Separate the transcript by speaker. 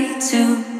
Speaker 1: to